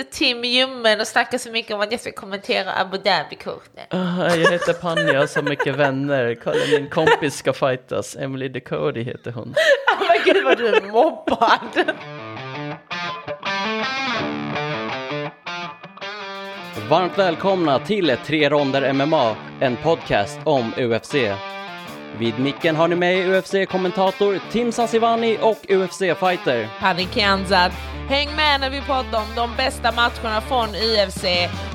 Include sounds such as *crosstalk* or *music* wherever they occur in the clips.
heter Tim Ljummen och snackar så mycket om att jag ska kommentera Abu Dhabi-korten. Ah, jag heter Panja, jag har så mycket vänner. Kolla min kompis ska fightas. Emily Decody heter hon. *laughs* Oh, men gud vad du är mobbad. Varmt välkomna till Tre Ronder MMA, en podcast om UFC. Vid micken har ni med UFC-kommentator Tim Sassivani och UFC-fighter. Panik Kianzad. Häng med när vi pratar om de bästa matcherna från UFC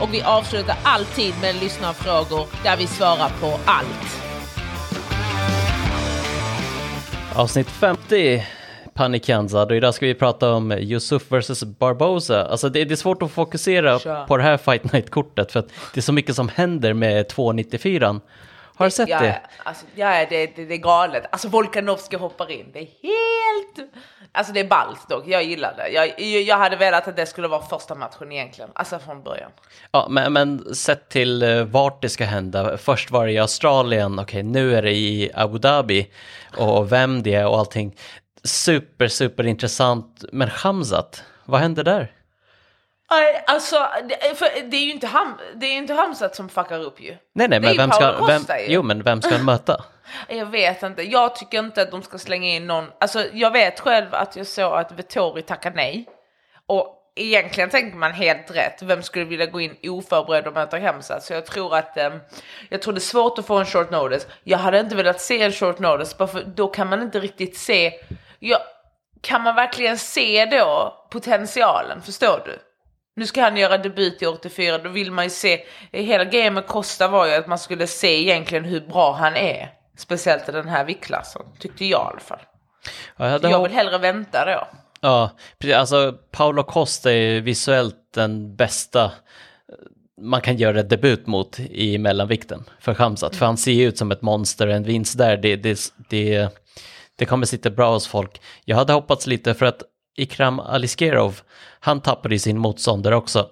och vi avslutar alltid med lyssnarfrågor där vi svarar på allt. Avsnitt 50, Panik Kianzad, och idag ska vi prata om Yusuf vs Barbosa. Alltså det, det är svårt att fokusera Kör. på det här Fight Night-kortet för att det är så mycket som händer med 294. Har du sett ja, det? Alltså, ja, det, det, det är galet. Alltså Volkanovski hoppar in. Det är helt... Alltså det är ballt dock. Jag gillar det. Jag, jag, hade velat att det skulle vara första matchen egentligen. Alltså från början. Ja, men, men sett till eh, vart det ska hända. Först var det i Australien, okej nu är det i Abu Dhabi och vem det är och allting. Super, super intressant. Men Hamzat, vad hände där? Nej, alltså det, för det är ju inte, ham, det är inte Hamzat som fuckar upp ju. Nej, nej, men vem ska, vem, ju. jo, men vem ska han möta? *laughs* Jag vet inte. Jag tycker inte att de ska slänga in någon. Alltså jag vet själv att jag såg att Vettori tackade nej. Och egentligen tänker man helt rätt. Vem skulle vilja gå in oförberedd och möta Hamzat? Så jag tror att eh, jag tror det är svårt att få en short notice. Jag hade inte velat se en short notice bara för då kan man inte riktigt se. Ja, kan man verkligen se då potentialen? Förstår du? Nu ska han göra debut i 84, då vill man ju se, hela grejen med Costa var ju att man skulle se egentligen hur bra han är. Speciellt i den här viktklassen, tyckte jag i alla fall. Ja, jag Jag vill hellre vänta då. Ja, precis. Alltså Paolo Costa är visuellt den bästa man kan göra debut mot i mellanvikten för Hamzat. För han ser ju ut som ett monster, en vinst där, det, det, det, det kommer sitta bra hos folk. Jag hade hoppats lite för att Ikram Aliskerov, han tappade ju sin motståndare också.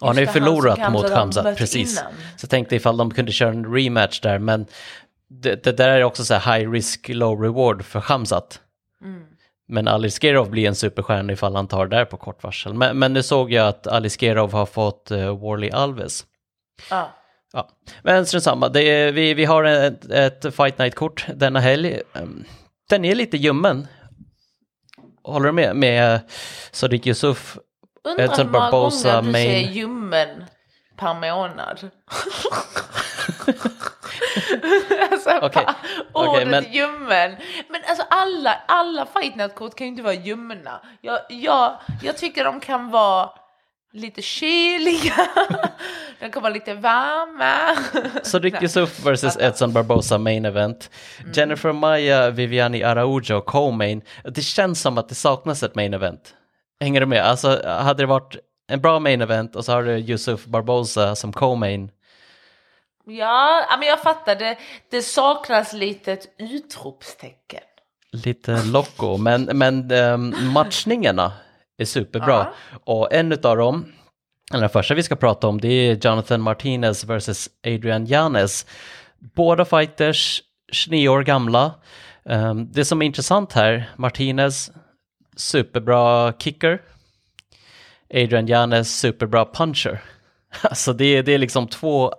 Och han har ju förlorat mot mött precis. innan. Så jag tänkte ifall de kunde köra en rematch där, men det, det där är också så här high risk, low reward för Hamzat. Men Aliskerov blir en superstjärna ifall han tar det där på kort varsel. Men, men nu såg jag att Aliskerov har fått uh, Warley Alves. Ja. Ja, men strunt samma. Det är, vi, vi har ett, ett Fight Night-kort denna helg. Ehm, Den är lite ljummen. Håller du med? Med Sadiq Yusuf, Undrar Edson hur många gånger du säger ljummen per månad. *laughs* alltså, Okej, pa- ordet men- ljummen. Men alltså alla, alla fightnet-kort kan ju inte vara ljumna. Jag, jag, jag tycker de kan vara lite kyliga, *laughs* de kan vara lite varma. Sadiq Yusuf vs Edson Barbosa main event. Jennifer Maya, Viviani Araujo, co-main. Det känns som att det saknas ett main event. Hänger du med? Alltså hade det varit en bra main event och så har du Yusuf Barbosa som co-main. Ja, men jag fattar. Det, det saknas lite ett utropstecken. Lite loco, men, men ehm, matchningarna är superbra. Och en utav dem, eller den första vi ska prata om, det är Jonathan Martinez vs Adrian Yanes. Båda fighters, 29 år gamla. Ehm, det som är intressant här, Martinez, superbra kicker. Adrian Yanes, superbra puncher. *laughs* Alltså det är, det är liksom två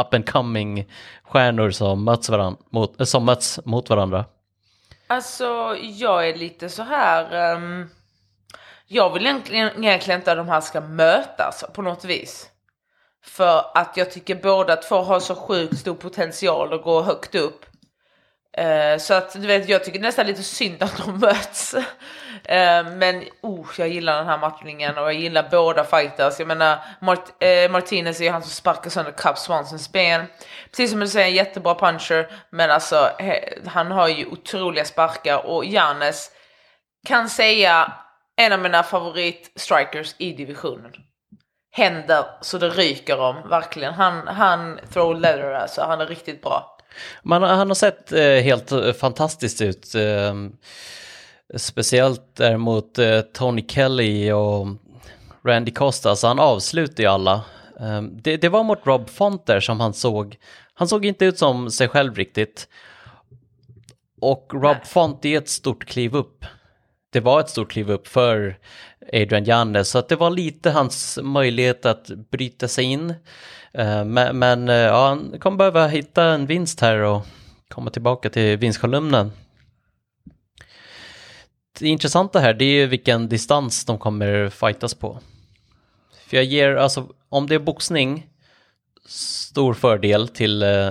up and coming stjärnor som möts, varann, mot, som möts mot varandra. Alltså, jag är lite så här... ehm, jag vill egentligen, egentligen inte att de här ska mötas på något vis. För att jag tycker båda två har så sjukt stor potential att gå högt upp. Eh, så att du vet, jag tycker nästan lite synd att de *laughs* möts. Eh, men oh, jag gillar den här matchningen och jag gillar båda fighters. Jag menar, Mart- eh, Martinez är ju han som sparkar sönder Cup Swansons ben. Precis som du säger, en jättebra puncher. Men alltså, he- han har ju otroliga sparkar och Janes kan säga en av mina favorit-strikers i divisionen. Händer så det ryker om, verkligen. Han, han throw leather alltså, han är riktigt bra. Man, han har sett eh, helt eh, fantastiskt ut. Eh, speciellt där mot eh, Tony Kelly och Randy Costa, så han avslutar ju alla. Eh, det, det var mot Rob Fonter som han såg, han såg inte ut som sig själv riktigt. Och Rob Nej. Font är ett stort kliv upp det var ett stort kliv upp för Adrian Jannes, så att det var lite hans möjlighet att bryta sig in. Eh, men, men ja, han kommer behöva hitta en vinst här och komma tillbaka till vinstkolumnen. Det intressanta här det är ju vilken distans de kommer fightas på. För jag ger, alltså om det är boxning, stor fördel till eh,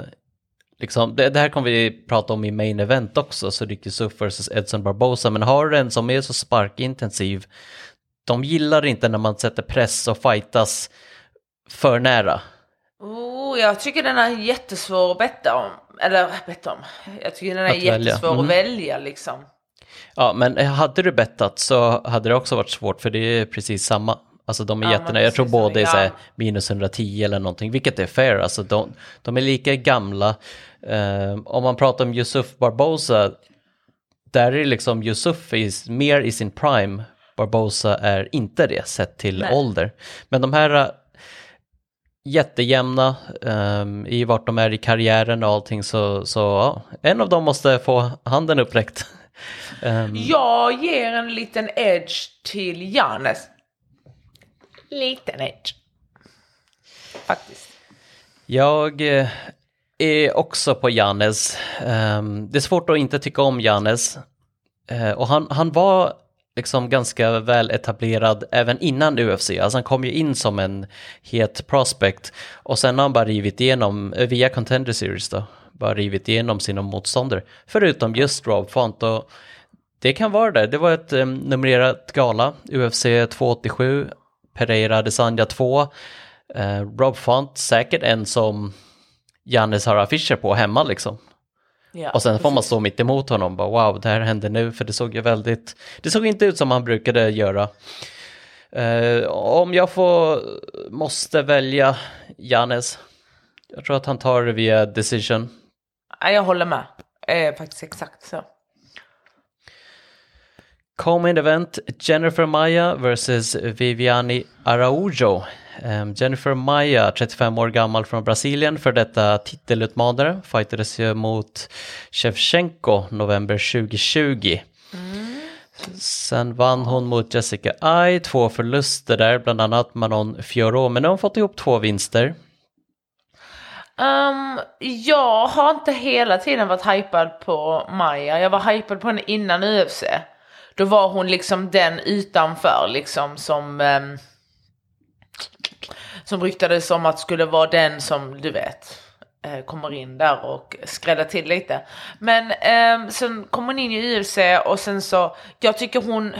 Liksom, det, det, här kommer vi prata om i main event också, så Ricky Suff vs Edson Barbosa, men har du en som är så sparkintensiv, de gillar inte när man sätter press och fightas för nära. Oh, jag tycker den är jättesvår att betta om. Eller betta om. Jag tycker den är att jättesvår välja. Mm. att välja liksom. Ja, men hade du bettat så hade det också varit svårt för det är precis samma. Alltså de är ja, jättenära, jag tror båda är ja. minus 110 eller någonting, vilket är fair. Alltså de, de är lika gamla. Uh, om man pratar om Yusuf Barbosa, där är liksom Yusuf är mer i sin prime, Barbosa är inte det sett till Nej. ålder. Men de här uh, jättejämna um, i vart de är i karriären och allting så, så ja, en av dem måste få handen uppräckt. um, *laughs* jag ger en liten edge till Janes liten edge. Faktiskt. Jag eh, är också på Jannes. Ehm, det är svårt att inte tycka om Jannes. Eh, och han, han var liksom ganska väl etablerad även innan UFC. Alltså han kom ju in som en het prospect och sen har han bara rivit igenom, eh, via Contender Series då, bara rivit igenom sina motståndare. Förutom just Rob Font och det kan vara det. Det var ett um, numrerat gala, UFC 287 Pereira Adesanya 2. Eh, Rob Font, säkert en som Jannis har affischer på hemma liksom. Ja, och sen får man stå mitt emot honom bara wow, det här hände nu, för det såg ju väldigt, det såg inte ut som han brukade göra. Uh, om jag får, måste välja Jannes, jag tror att han tar det via decision. Jag håller med, eh, faktiskt exakt så. Co-main event Jennifer Maya vs Viviani Araujo. Um, Jennifer Maya, 35 år gammal från Brasilien, för detta titelutmanare, fightades ju mot Shevchenko november 2020. Mm. Sen vann hon mot Jessica Ai, två förluster där, bland annat Manon Fioro, men nu har hon fått ihop två vinster. Um, jag har inte hela tiden varit hypad på Maya. jag var hypad på henne innan UFC. Då var hon liksom den utanför liksom som um, som ryktades om att skulle vara den som du vet eh, kommer in där och skräddar till lite. Men eh, sen kom hon in i UFC och sen så, jag tycker hon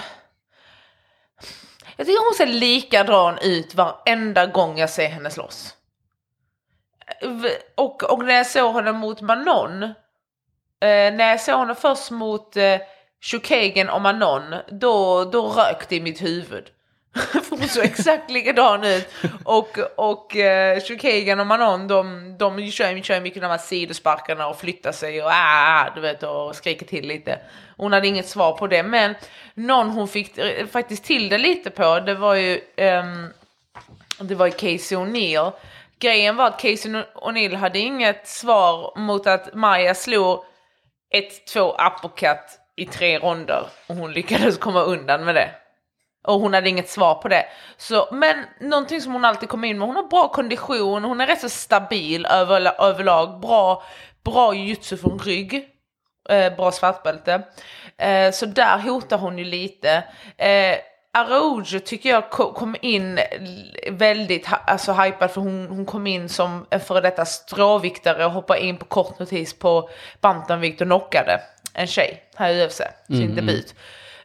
jag tycker hon ser likadan ut varenda gång jag ser henne slåss. Eh, och, och när jag såg henne mot Manon, eh, när jag såg henne först mot eh, Chukagan om Anon, då, då rök det i mitt huvud. *laughs* För hon såg exakt likadan ut. Och, och eh, uh, Chukagan och Manon, de, de kör, kör mycket de här sidosparkarna och flyttar sig och ah, ah, ah, du vet och skriker till lite. Hon hade inget svar på det, men någon hon fick eh, faktiskt till det lite på, det var ju um, det var ju Casey O'Neill. Grejen var att Casey O'Neill hade inget svar mot att Maja slog ett, två uppercut i tre ronder och hon lyckades komma undan med det. Och hon hade inget svar på det. Så, men någonting som hon alltid kommer in med, hon har bra kondition, hon är rätt så stabil över, överlag, bra, bra jutsu från rygg, eh, bra svartbälte. Eh, så där hotar hon ju lite. Eh, Araujo tycker jag kom in väldigt alltså, hypad för hon, hon kom in som en före detta stråviktare och hoppade in på kort notis på bantamvikt och knockade en tjej här i UFC, sin mm. debut.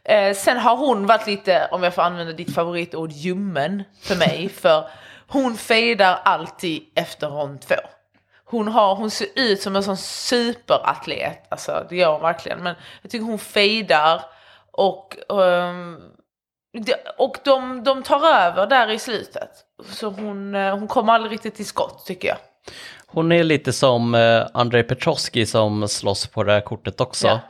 Eh, sen har hon varit lite, om jag får använda ditt favoritord, ljummen för mig. *laughs* för hon fejdar alltid efter rond två. Hon, har, hon ser ut som en sån superatlet, alltså det gör hon verkligen. Men jag tycker hon fejdar och, um, och de, de tar över där i slutet. Så hon, eh, hon kommer aldrig riktigt till skott tycker jag. Hon är lite som eh, Andrei Petroski som slåss på det här kortet också. Ja.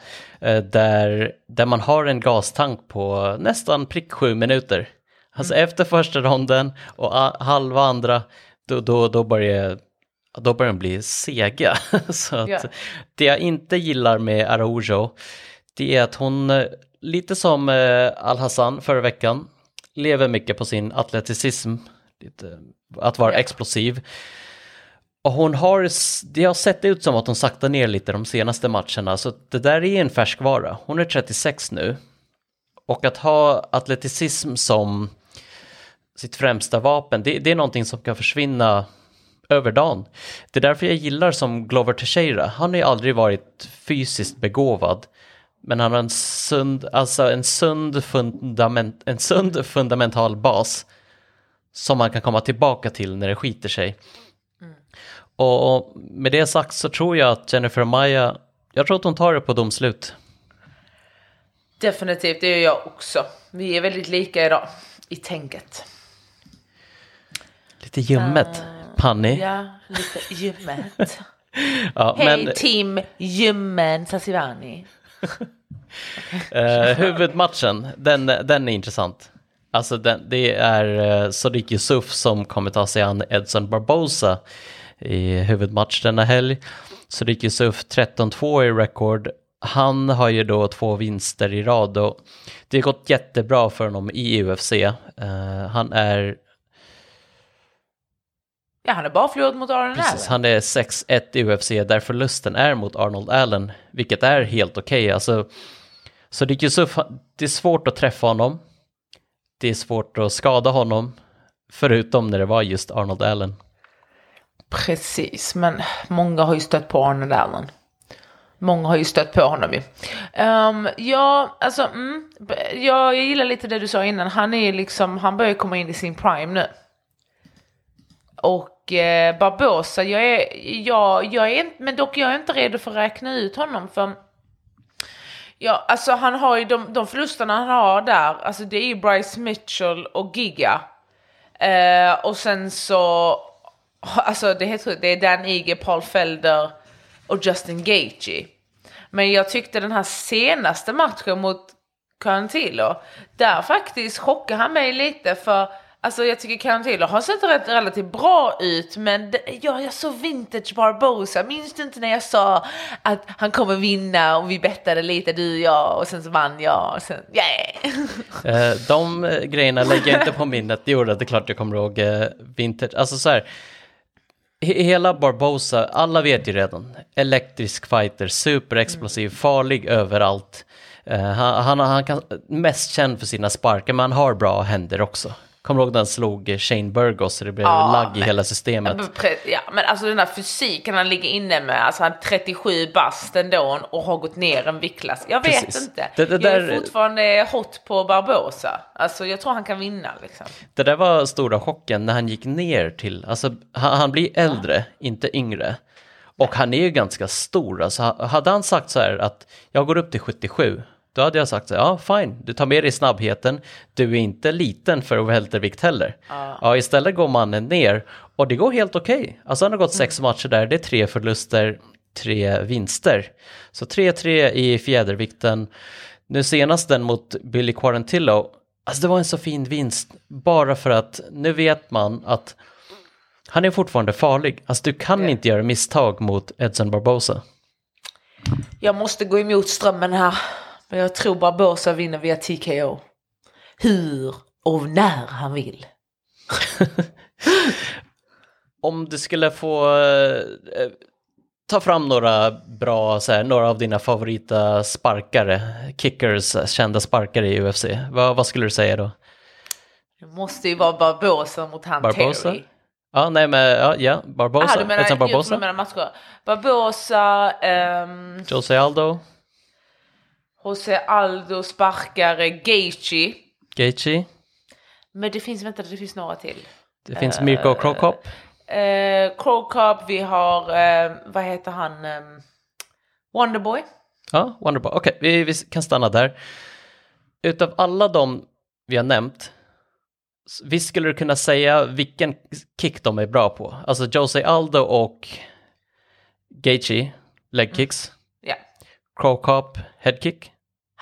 Eh, där, där man har en gastank på nästan prick sju minuter. Alltså mm. efter första ronden och halva andra, då, då, då börjar då börjar de bli sega. *laughs* Så att ja. Det jag inte gillar med Araujo, det är att hon, lite som eh, Al-Hassan förra veckan, lever mycket på sin atleticism, lite, att vara Ja. explosiv. Och hon har, det har sett ut som att hon saktar ner lite de senaste matcherna, så det där är en färskvara. Hon är 36 nu. Och att ha atleticism som sitt främsta vapen, det, det är någonting som kan försvinna över dagen. Det är därför jag gillar som Glover Teixeira. Han har ju aldrig varit fysiskt begåvad. Men han har en sund, alltså en sund, fundament, en sund fundamental bas som man kan komma tillbaka till när det skiter sig. Och, och med det sagt så tror jag att Jennifer Maya, jag tror att hon tar det på domslut. Definitivt, det gör jag också. Vi är väldigt lika idag i tänket. Lite ljummet, Panny. Ja, lite ljummet. *laughs* Ja, Hej men team ljummen Sassivani. *laughs* eh, huvudmatchen, den, den är intressant. Alltså den, det är eh, Sadiq Yusuf som kommer ta sig an Edson Barbosa i huvudmatch denna helg. Sadiq Yusuf 13-2 i rekord. Han har ju då två vinster i rad och det har gått jättebra för honom i UFC. Eh, han är Ja, han är bara förlorat mot Aron Precis, Allen. han är 6-1 i UFC där förlusten är mot Arnold Allen, vilket är helt okej. Alltså, så det är, Yusuf, det är svårt att träffa honom. Det är svårt att skada honom, förutom när det var just Arnold Allen. Precis, men många har ju stött på Arnold Allen. Många har ju stött på honom ju. Um, ja, alltså, mm, ja, jag, gillar lite det du sa innan. Han är liksom, han börjar komma in i sin prime nu. Och eh, Barbosa, jag är, jag, jag är men dock jag är inte redo för att räkna ut honom för Ja, alltså han har ju de, de förlusterna han har där, alltså det är ju Bryce Mitchell och Giga. Eh, och sen så, alltså det heter det är Dan Ige, Paul Felder och Justin Gaethje. Men jag tyckte den här senaste matchen mot Cantillo, där faktiskt chockade han mig lite för Alltså jag tycker Cantillo har sett rätt, relativt bra ut men det, ja, jag såg vintage Barbosa, minns du inte när jag sa att han kommer vinna och vi bettade lite du och jag och sen så vann jag och sen, yeah! *laughs* Eh, de eh, grejerna lägger jag inte på minnet, det gjorde det är klart jag kommer ihåg eh, vintage. Alltså så här, hela Barbosa, alla vet ju redan, elektrisk fighter, superexplosiv, farlig överallt. Eh, han, han, han kan, mest känd för sina sparkar, men han har bra händer också. Kommer du ihåg när han slog Shane Burgos så det blev Ja, lagg i hela systemet? Ja, men alltså den här fysiken han ligger inne med, alltså han är 37 bast ändå och har gått ner en viktklass. Jag vet Precis. inte. Det- det jag där- är fortfarande hot på Barbosa. Alltså jag tror han kan vinna liksom. Det där var stora chocken när han gick ner till, alltså han, han blir äldre, inte yngre. Och han är ju ganska stor, alltså ha- hade han sagt så här att jag går upp till 77, då hade jag sagt så ja fine, du tar med dig snabbheten, du är inte liten för weltervikt heller. Ja. istället går mannen ner och det går helt okej. Alltså han har gått sex matcher där, det är tre förluster, tre vinster. Så 3-3 i fjädervikten. Nu senast den mot Billy Quarantillo, alltså det var en så fin vinst, bara för att nu vet man att han är fortfarande farlig. Alltså du kan inte göra misstag mot Edson Barbosa. Jag måste gå emot strömmen här. Men jag tror Barbosa vinner via TKO. Hur och när han vill. *laughs* Om du skulle få eh, ta fram några bra, så här, några av dina favorita sparkare, kickers, kända sparkare i UFC, vad, vad skulle du säga då? Det måste ju vara Barbosa mot han Barbosa? Terry. Ja, nej men ja, ja Barbosa, Ah, du menar, jag Barbosa, du menar matcher. Barbosa, ehm, Jose Aldo, Jose Aldo sparkare, Gaethje. Gaethje, Men det finns, vänta, det finns några till. det finns Mirko Krokop, Eh, Crow Cup, vi har, eh, vad heter han, eh, Wonderboy. Ja, Wonderboy. Okej, vi, vi kan stanna där. Utav alla de vi har nämnt, visst skulle du kunna säga vilken kick de är bra på? Alltså Jose Aldo och Gaethje, leg kicks. Ja. Crow Cop, head kick.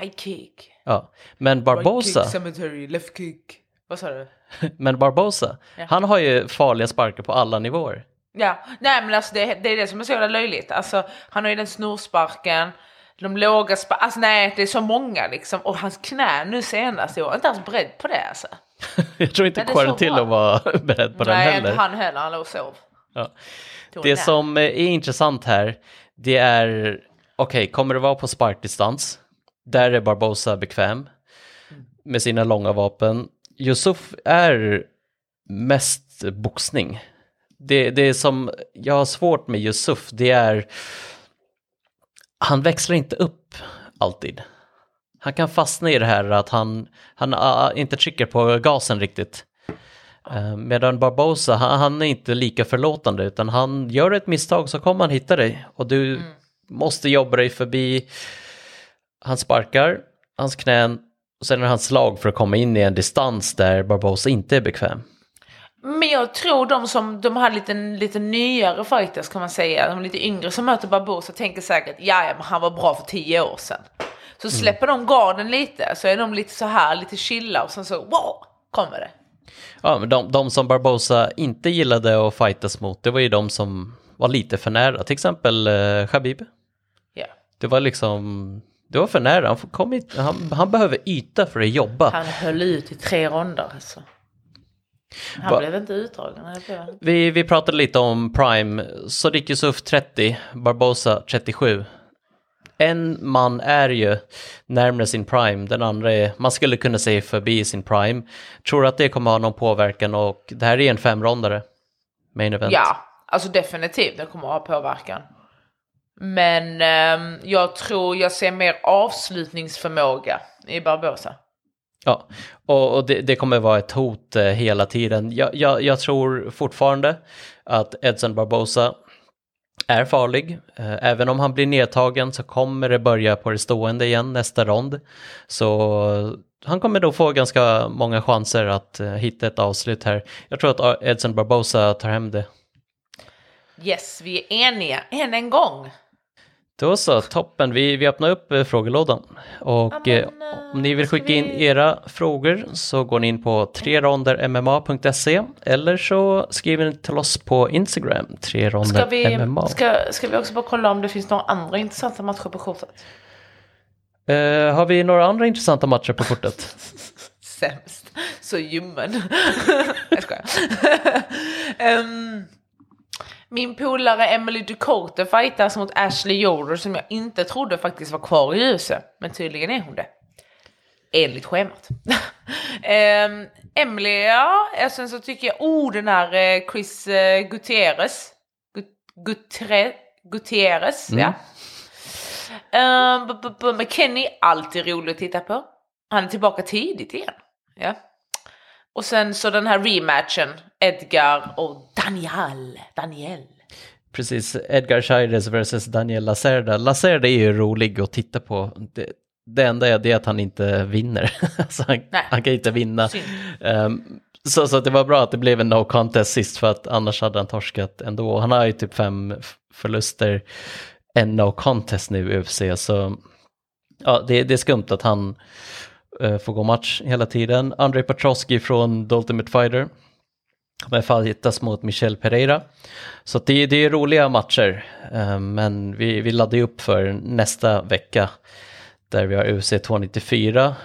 High kick. Ja, men Barbosa, Right kick, cemetery, left kick. Vad sa du? *laughs* men Barbosa, Ja. han har ju farliga sparkar på alla nivåer. Ja, nej men alltså det, det är det som är så jävla löjligt. Alltså han har ju den snorsparken, de låga spa, alltså nej det är så många liksom. Och hans knä nu senast, jag var inte alls beredd på det alltså. *laughs* Jag tror inte Men det är så Quarantillo bra. var *laughs* beredd på den nej, heller. inte han heller, han låg och sov. Ja. Det en som är intressant här, det är, okej, kommer det vara på sparkdistans? Där är Barbosa bekväm med sina långa vapen. Yusuf är mest boxning. Det, det som jag har svårt med Yusuf, det är han växlar inte upp alltid. Han kan fastna i det här att han, han ah, inte trycker på gasen riktigt. Eh, Medan Barbosa, han, han är inte lika förlåtande utan han gör ett misstag så kommer han hitta dig och du måste jobba dig förbi hans sparkar, hans knän och sen är det hans slag för att komma in i en distans där Barbosa inte är bekväm. Men jag tror de som, de här lite, lite nyare fighters kan man säga, de lite yngre som möter Barbosa tänker säkert ja, men han var bra för tio år sedan. Så släpper de garden lite så är de lite så här, lite chilla och sen så wow, kommer det. Ja, men de, de som Barbosa inte gillade att fightas mot, det var ju de som var lite för nära, till exempel eh, Khabib. Ja. Det var liksom, det var för nära, han, får- kom inte, han, han behöver yta för att jobba. Han höll ut i tre ronder alltså. Han Va- blev inte utdragen. Vi, vi pratade lite om Prime, Sadiq Yusuf 30, Barbosa 37. En man är ju närmare sin Prime, den andra är, man skulle kunna säga förbi sin Prime. Tror att det kommer ha någon påverkan och det här är en femrondare. Main event. Ja, alltså definitivt det kommer att ha påverkan. Men ehm, jag tror jag ser mer avslutningsförmåga i Barbosa. Ja, och, och det, det kommer vara ett hot eh, hela tiden. Jag, jag, jag tror fortfarande att Edson Barbosa är farlig. Eh, även om han blir nedtagen så kommer det börja på det stående igen nästa rond. Så eh, han kommer då få ganska många chanser att eh, hitta ett avslut här. Jag tror att Edson Barbosa tar hem det. Yes, vi är eniga än en gång. Då så, toppen. Vi, vi öppnar upp eh, frågelådan. Och Ja, men, eh, eh, om ni vill ska skicka in vi- era frågor så går ni in på trerondermma.se eller så skriver ni till oss på Instagram, Ska vi, trerondermma. ska, ska vi också bara kolla om det finns några andra intressanta matcher på kortet? Eh, har vi några andra intressanta matcher på kortet? *laughs* Sämst. Så ljummen. *laughs* jag skojar. *laughs* Ehm, min polare Emily Ducote fightas mot Ashley Yoder som jag inte trodde faktiskt var kvar i ljuset. Men tydligen är hon det. Enligt schemat. um, *laughs* Emily, ja, och sen så tycker jag, oh den här eh, Chris uh, Gutierrez. Gut- Gutre, Gutierrez, ja. Um, b- b- McKenny, alltid rolig att titta på. Han är tillbaka tidigt igen. Ja. Och sen så den här rematchen, Edgar och Daniel. Daniel. Precis, Edgar Chaires versus Daniel Lacerda. Lacerda är ju rolig att titta på. Det, det enda är det att han inte vinner. *laughs* så han, han kan inte vinna. Ehm, så, så det var bra att det blev en no contest sist för att annars hade han torskat ändå. Han har ju typ fem förluster, en no contest nu i UFC. Så ja, det, det är skumt att han eh, får gå match hela tiden. Andrei Petrosky från The Ultimate Fighter kommer fightas mot Michel Pereira. Så det, det är roliga matcher, eh, men vi, vi laddar ju upp för nästa vecka där vi har UFC 294.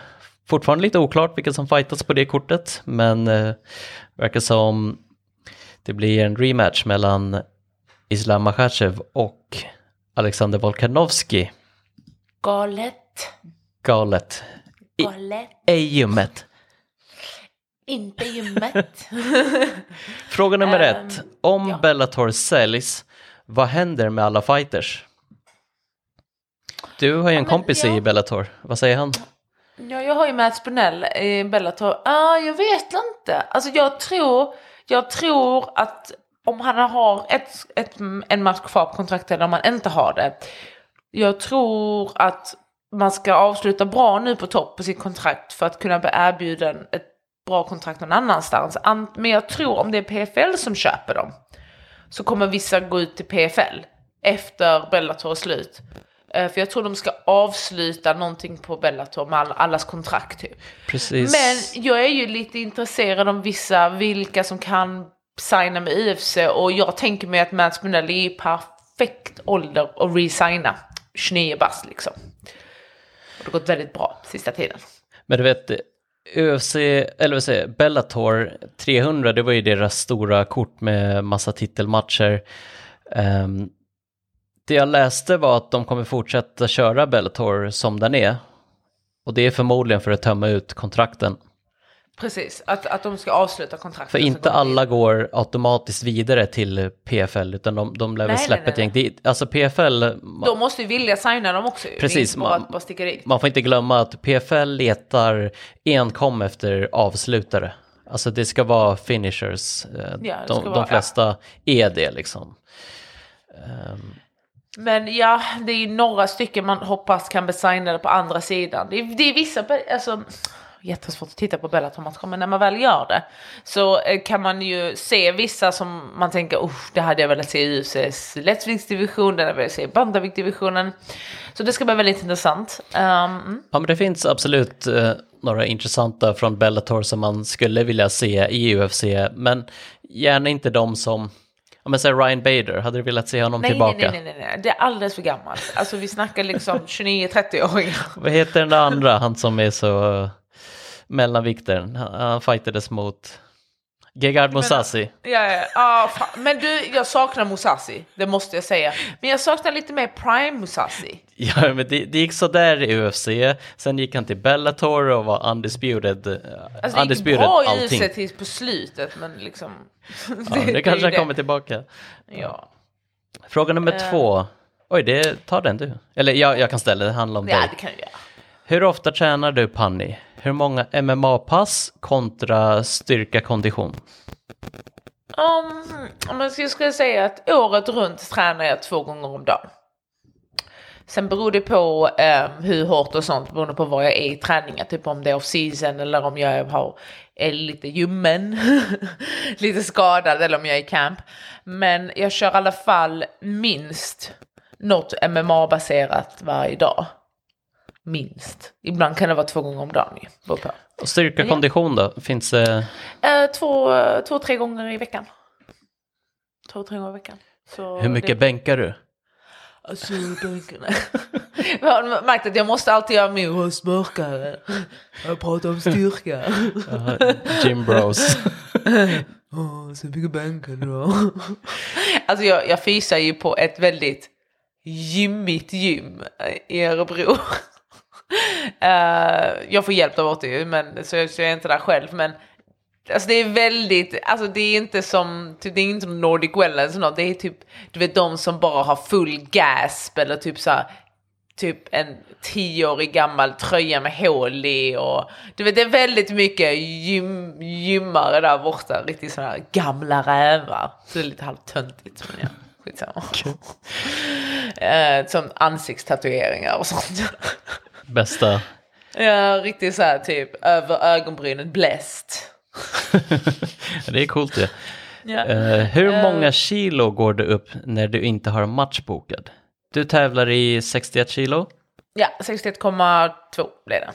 Fortfarande lite oklart vilka som fightas på det kortet, men eh, verkar som det blir en rematch mellan Islam Makhachev och Alexander Volkanovski. Galet. Galet. I- Galet. Ej ljummet. Inte ljummet. *laughs* Fråga nummer Ehm, ett. Om ja. Bellator säljs, vad händer med alla fighters? Du har ju en men kompis ja. i Bellator. Vad säger han? Ja, jag har ju Mats Spinell i Bellator. Ah, jag vet inte. Alltså jag tror, jag tror att om han har ett, ett, en match kvar på kontraktet eller om han inte har det. Jag tror att man ska avsluta bra nu på topp på sitt kontrakt för att kunna bli erbjuden ett bra kontrakt någon annanstans. Men jag tror om det är PFL som köper dem så kommer vissa gå ut till PFL efter Bellator är slut. Eh, För jag tror de ska avsluta någonting på Bellator med all, allas kontrakt typ. Precis. Men jag är ju lite intresserad om vissa, vilka som kan signa med UFC och jag tänker mig att Mats Munell är i perfekt ålder att resigna 29 bast liksom. Och det har gått väldigt bra sista tiden. Men du vet, UFC, eller vad säger Bellator 300, det var ju deras stora kort med massa titelmatcher. Um, det jag läste var att de kommer fortsätta köra Bellator som den är. Och det är förmodligen för att tömma ut kontrakten. Precis, att, att de ska avsluta kontraktet. För inte alla går automatiskt vidare till PFL utan de, de lär väl släppa ett gäng. Det, alltså PFL, De måste ju vilja signa dem också. Precis, Det bara man- bara dit. man får inte glömma att PFL letar enkom efter avslutare. Alltså det ska vara finishers. Eh, Ja, det de, ska de vara- ja. flesta är det liksom. Ehm, Men ja, det är ju några stycken man hoppas kan bli signade på andra sidan. Det är, det är vissa, alltså jättesvårt att titta på Bellator-matcher, men när man väl gör det så eh, kan man ju se vissa som man tänker, usch, det hade jag velat se i UFCs lättviktsdivision, det hade jag velat se i bantamviktdivisionen. Så det ska bli väldigt intressant. Um. Ja, men det finns absolut eh, några intressanta från Bellator som man skulle vilja se i UFC, men gärna inte de som, ja men säg Ryan Bader, hade du velat se honom nej, tillbaka? nej, nej, nej, nej, det är alldeles för gammalt. Alltså vi snackar liksom *laughs* 29-30-åringar. Vad heter den där andra, han som är så uh, mellanviktaren, han, han fightades mot Gegard Mousasi. Ja, ja, ja fan. men du, jag saknar Musasi, det måste jag säga. Men jag saknar lite mer Prime Musasi. Ja, men det, det gick så där i UFC, sen gick han till Bellator och var undisputed. eh, Alltså det gick undisputed bra i. UFC tills på slutet, men liksom... Ja, *laughs* det, är kanske han det. kommer tillbaka. Ja. Fråga nummer Eh. två. Oj, det, ta den du. Eller jag, jag kan ställa det, det handlar om ja, dig. det kan göra. Hur ofta tränar du Panni? Hur många MMA-pass kontra styrka kondition? Um, om jag skulle- skulle säga att året runt tränar jag två gånger om dagen. Sen beror det på um, hur hårt och sånt, beroende på var jag är i träningen. Typ om det är off season eller om jag har, är lite ljummen, *laughs* lite skadad eller om jag är i camp. Men jag kör i alla fall minst något MMA-baserat varje dag. Minst. Ibland kan det vara två gånger om dagen. på. Och styrka Ja. kondition då? Finns det... Eh, två, två, tre gånger i veckan. Två, tre gånger i veckan. Så Hur mycket det, bänkar du? Alltså, bänkarna. *laughs* Jag har märkt att jag måste alltid göra min röst mörkare. Jag pratar om styrka. Gym bros. *laughs* Så mycket bänkar har. *laughs* Alltså jag, jag fysar ju på ett väldigt gymmigt gym i Örebro. *laughs* Eh, jag får hjälp där borta ju, men, så, jag- så jag är inte där själv. Men alltså det är väldigt, alltså det är inte som, typ, det är inte som Nordic Wellness eller något. Det är typ, du vet de som bara har full gasp eller typ så här, typ en tioårig gammal tröja med hål i och du vet det är väldigt mycket gym, gymmare där borta, riktigt sådana här gamla rävar. Så det är lite halvtöntigt men ja, skitsamma. Eh, som ansiktstatueringar och sånt. *laughs* Bästa. Ja, riktigt så här typ över ögonbrynen bläst. *laughs* det är coolt det. Ja. Eh, hur Eh. många kilo går du upp när du inte har match bokad? Du tävlar i 61 kilo. Ja, 61,2 blev det.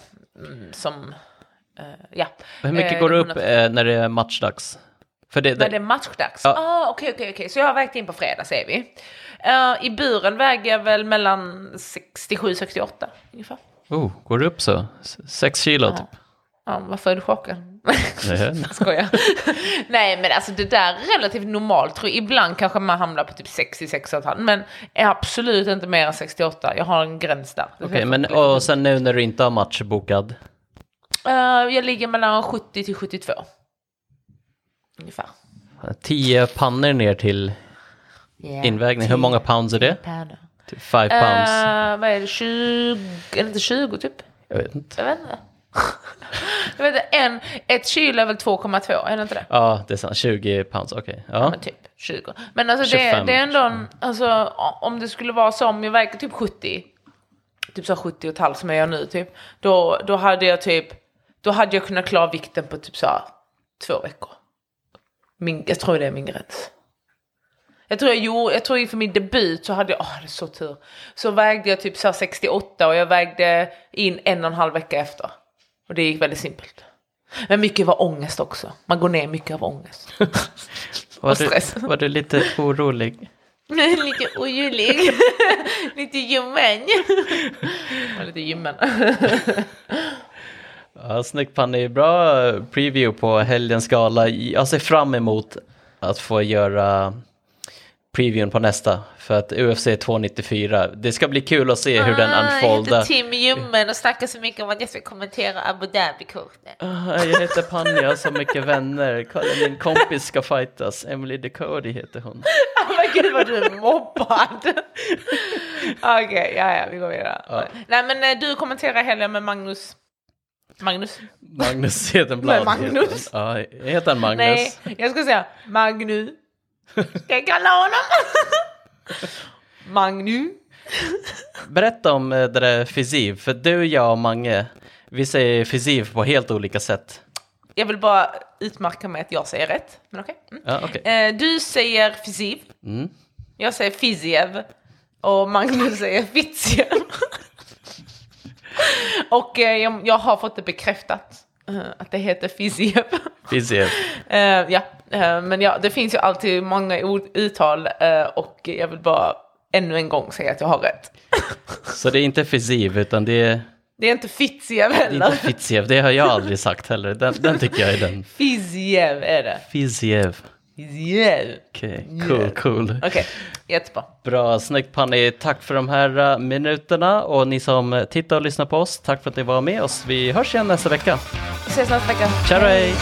Mm, som, eh, ja. Hur mycket går du det upp är 100 när det är matchdags? För det, När det är matchdags? Ja. Ah, Okej, okej, okej. Så jag har vägt in på fredag säger vi. I buren väger jag väl mellan 67-68 ungefär. Oh, går du upp så? Sex kilo Ja. typ? Ja, varför är du chockad? Nej. Skojar. *laughs* Nej men alltså det där är relativt normalt. Tror jag. Ibland kanske man hamnar på typ 66,5 men är absolut inte mer än 68. Jag har en gräns där. Det Okej, får men och sen nu när du inte har match bokad? Eh, jag ligger mellan 70 till 72. Ungefär. 10 pannor ner till Yeah. invägning. Hur många pounds är det? Pärnor. Typ 5 pounds? Eh, vad är det, 20, är det inte 20 typ? Jag vet inte. Jag vet inte. *laughs* jag vet inte, en, ett kilo är väl 2,2, är det inte det? Ja, det är sant. 20 pounds, okej. Ja. Ja. Men typ 20. Men alltså det, 25. det är ändå en, alltså om det skulle vara så om jag väger typ 70, typ så 70 och ett halvt som jag gör nu typ, då, då hade jag typ, då hade jag kunnat klara vikten på typ så här två veckor. Min, jag tror det är min gräns. Jag tror jag gjorde, jag tror inför min debut så hade jag, åh det är så tur. Så vägde jag typ så här 68 och jag vägde in en och en halv vecka efter. Och det gick väldigt simpelt. Men mycket var ångest också. Man går ner mycket av ångest. *laughs* Var, du, var du lite orolig? *laughs* lite ojullig. *laughs* lite ljummen. Lite ljummen. Ja, snyggt Panny, bra preview på helgens gala. Jag ser fram emot att få göra previewn på nästa. För att UFC 294, det ska bli kul att se hur den Ah, Jag unfoldar. heter Tim Ljummen och snackar så mycket om att jag ska kommentera Abu Dhabi-kortet. Ah, Jag heter jag har så mycket vänner. Min kompis ska fightas. Emily Decody heter hon. *laughs* Oh men gud vad du är mobbad. *laughs* Okej, ja ja, vi går vidare. Ja. Nej men eh, du kommenterar helgen med Magnus. Magnus? Magnus Hedenblad. Men Magnus? heter. Ja, heter han Magnus? Nej, jag ska säga Magnu. Ska jag kalla honom? Magnu. Berätta om eh, det där Fiziv, för du, jag och Mange, vi säger Fiziv på helt olika sätt. Jag vill bara utmärka mig att jag säger rätt. Men okej. Mm. Ja, okej. Eh, du säger Fiziv. Mm. Jag säger Fiziev. Och Magnus *laughs* säger Fitziev. *laughs* och eh, jag, jag har fått det bekräftat. att det heter Fiziev. Fiziv. Eh, ja, men ja, det finns ju alltid många uttal eh, och jag vill bara ännu en gång säga att jag har rätt. *laughs* Så det är inte Fiziv, utan det är, Det är inte Fitziev det är inte heller. Fitziev. Det har jag aldrig sagt heller. Den, den tycker jag är den. Fiziev är det. Fiziev. Fiziev. Okej, cool, cool. Okej, jättebra. Bra, snyggt Panny. Tack för de här eh, minuterna och ni som tittar och lyssnar på oss, tack för att ni var med oss. Vi hörs igen nästa vecka. Vi ses nästa vecka. Ciao, hej!